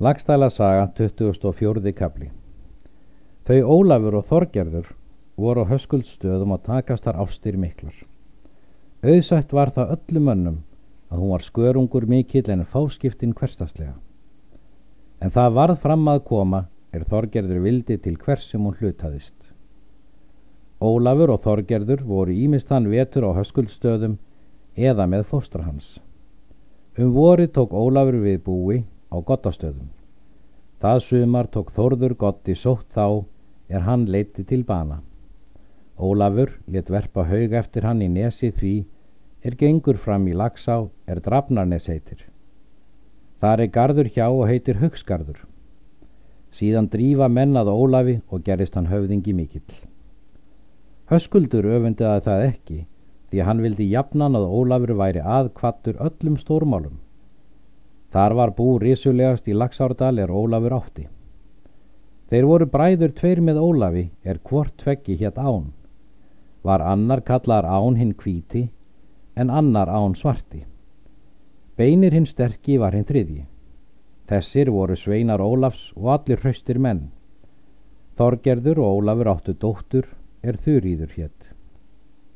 Lagstæla saga 24. kapli Þau Ólafur og Þorgerður voru á höskuldstöðum og takast þar ástir miklar. Auðsætt var það öllum mönnum að hún var skörungur mikill en fáskiptin hverstaslega. En það varð fram að koma er Þorgerður vildi til hvers sem hún hlutaðist. Ólafur og Þorgerður voru ímist hann vetur á höskuldstöðum eða með fóstra hans. Um vori tók Ólafur við búi á gottastöðum. Það sumar tók Þórður gotti sótt þá er hann leiti til bana. Ólafur let verpa haug eftir hann í nesi því er gengur fram í lagsá er drafnarnes heitir. Þar er gardur hjá og heitir hugsgardur. Síðan drífa mennað Ólafi og gerist hann höfðingi mikill. Höskuldur öfundiði það ekki því hann vildi jafnan að Ólafur væri aðkvattur öllum stórmálum. Þar var bú risulegast í Laxárdal er Ólafur átti. Þeir voru bræður tveir með Ólafi er hvort tveggi hétt án. Var annar kallar án hinn kvíti en annar án svarti. Beinir hinn sterki var hinn þriðji. Þessir voru sveinar Ólafs og allir hraustir menn. Þorgerður og Ólafur áttu dóttur er þurýður hétt.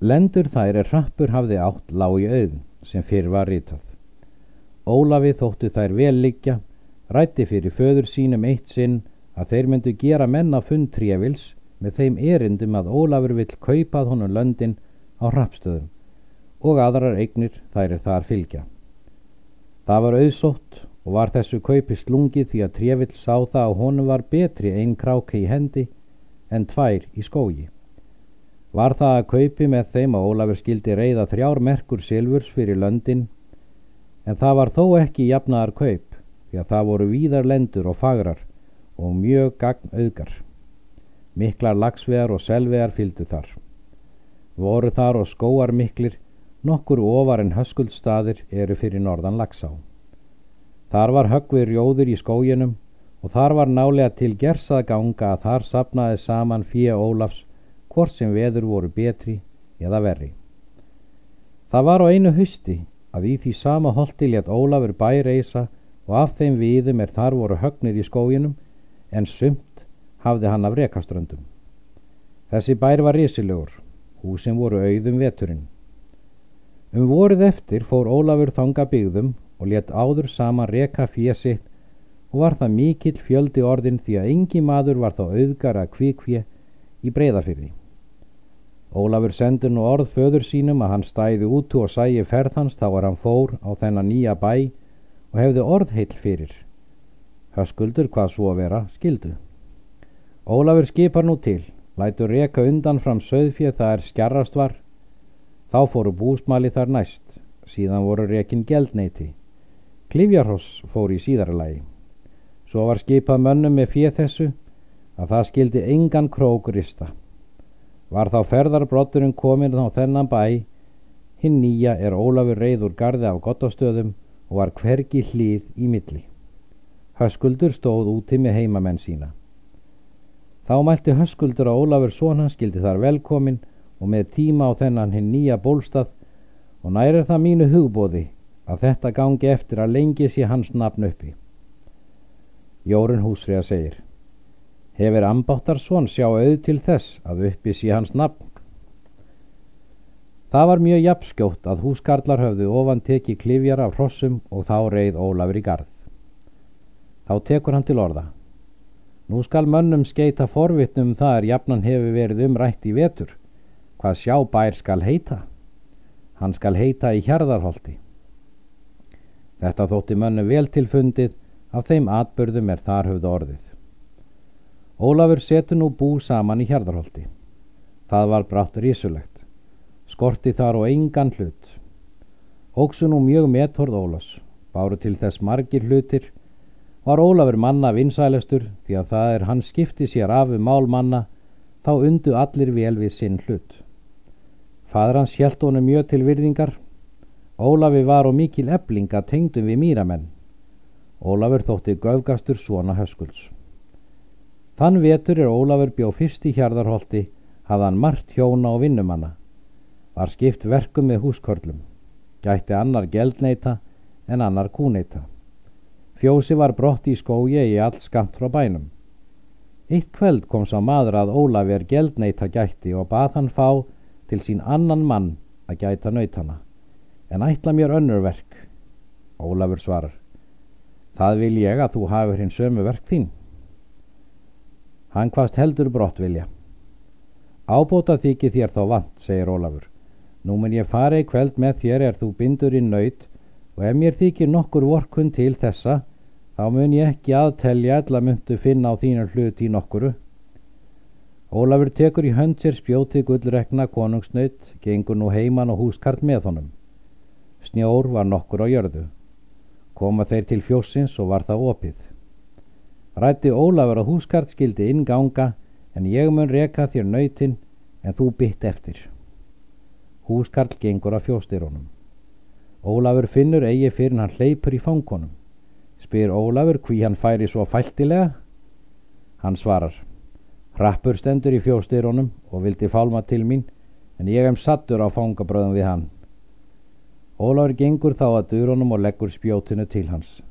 Lendur þær er hrappur hafði átt lág í auðn sem fyrr var rítað. Ólafi þóttu þær vel liggja, rætti fyrir föður sínum eitt sinn að þeir myndu gera menna fund trévils með þeim erindum að Ólafur vill kaupað honum löndin á hrappstöðum og aðrar eignir þær er þar fylgja. Það var auðsótt og var þessu kaupi slungið því að trévill sá það að honum var betri einn kráka í hendi en tvær í skógi. Var það að kaupi með þeim að Ólafur skildi reyða þrjár merkur silfurs fyrir löndin en það var þó ekki jafnaðar kaup því að það voru víðar lendur og fagrar og mjög gagn auðgar. Miklar lagsvegar og selvegar fylgdu þar. Voru þar og skóar miklir, nokkur ofar en höskuldstaðir eru fyrir norðan lagsá. Þar var höggvið rjóður í skóginum og þar var nálega til gersað ganga að þar sapnaði saman fíja Ólafs hvort sem veður voru betri eða verri. Það var á einu husti að í því sama holti létt Ólafur bæreisa og af þeim viðum er þar voru högnir í skóginum en sumt hafði hann af rekaströndum. Þessi bær var risilegur, húsin voru auðum veturinn. Um voruð eftir fór Ólafur þanga byggðum og létt áður saman reka fjesitt og var það mikill fjöldi orðin því að engi maður var þá auðgara kvikfje í breyðafyrði. Ólafur sendur nú orð föður sínum að hann stæði út og sæi ferð hans þá er hann fór á þennan nýja bæ og hefði orð heill fyrir. Höskuldur hvað svo að vera skildu. Ólafur skipar nú til, lætur reka undan fram söðfjöð það er skjarrast var. Þá fóru búsmali þar næst, síðan voru rekin geldneiti. Klifjarhoss fór í síðarlagi. Svo var skipað mönnum með fjöð þessu að það skildi engan krók rista. Var þá ferðarbrotturinn komin á þennan bæ, hinn nýja er Ólafur reyður gardi af gottastöðum og var hvergi hlýð í milli. Höskuldur stóð úti með heimamenn sína. Þá mælti Höskuldur að Ólafur svona skildi þar velkomin og með tíma á þennan hinn nýja bólstað og nærir það mínu hugbóði að þetta gangi eftir að lengi sé hans nafn uppi. Jórun Húsriða segir hefur ambáttarsson sjá auð til þess að uppi sé hans nafn. Það var mjög jafnskjótt að húskarlar höfðu ofan teki klifjar af hrossum og þá reið Ólafur í gard. Þá tekur hann til orða. Nú skal mönnum skeita forvitnum það er jafnan hefur verið umrætt í vetur. Hvað sjá bær skal heita? Hann skal heita í hjarðarholti. Þetta þótti mönnum vel tilfundið af þeim atbörðum er þar höfðu orðið. Ólafur setur nú bú saman í hjarðarholti. Það var brátt risulegt. Skorti þar og engan hlut. Óksu nú mjög metorð Ólafs. Báru til þess margir hlutir. Var Ólafur manna vinsælastur því að það er hann skipti sér af um mál manna þá undu allir vel við sinn hlut. Fadur hans hjælt honum mjög til virðingar. Ólafi var og mikil eblinga tengdum við mýramenn. Ólafur þótti göfgastur svona höskuls. Þann vetur er Ólafur bjó fyrst í hjarðarholti, hafðan margt hjóna og vinnumanna. Var skipt verkum með húskörlum. Gætti annar geldneita en annar kúneita. Fjósi var brott í skói í allt skamt frá bænum. Eitt kveld kom sá maður að Ólafi er geldneita gætti og bað hann fá til sín annan mann að gæta nautana, en ætla mér önnur verk. Ólafur svarar, það vil ég að þú hafur hinn sömu verk þín. Hann hvaðst heldur brott vilja. Ábóta þykir þér þá vant, segir Ólafur. Nú mun ég fara í kveld með þér er þú bindur í naut og ef mér þykir nokkur vorkun til þessa, þá mun ég ekki aðtelja eða myndu finna á þínu hlut í nokkuru. Ólafur tekur í hönd sér spjótið gullrekna konungsnaut, gengur nú heiman og húskart með honum. Snjór var nokkur á jörðu. Koma þeir til fjósins og var það opið. Rætti Ólafur að húskart skildi inganga, en ég mun reka þér nautin, en þú bytt eftir. Húskarl gengur að fjóstyrunum. Ólafur finnur eigi fyrir hann hleypur í fangonum. Spyr Ólafur hví hann færi svo fæltilega? Hann svarar. Rappur stendur í fjóstyrunum og vildi fálma til mín, en ég hef sattur á fangabröðum við hann. Ólafur gengur þá að durunum og leggur spjótinu til hans.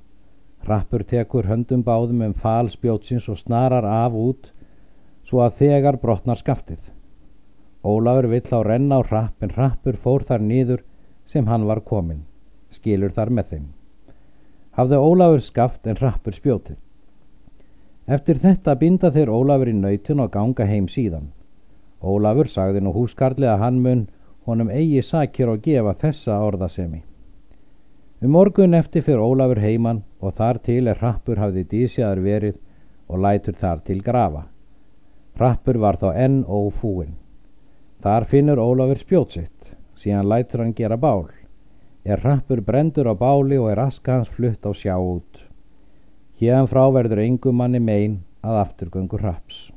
Rappur tekur höndum báðum um fal spjótsins og snarar af út, svo að þegar brotnar skaftið. Ólafur vill á renna á rapp, en rappur fór þar nýður sem hann var komin, skilur þar með þeim. Hafði Ólafur skaft en rappur spjótið. Eftir þetta binda þeir Ólafur í nautin og ganga heim síðan. Ólafur sagði nú húskarli að hann mun honum eigi sakir og gefa þessa orðasemi. Um morgun eftir fyrir Ólafur heiman og þar til er Rappur hafði dísjaður verið og lætur þar til grafa. Rappur var þá enn ófúin. Þar finnur Ólafur spjótsitt, síðan lætur hann gera bál. Er Rappur brendur á báli og er aska hans flutt á sjá út. Hérðan frá verður engum manni mein að afturgöngu hraps.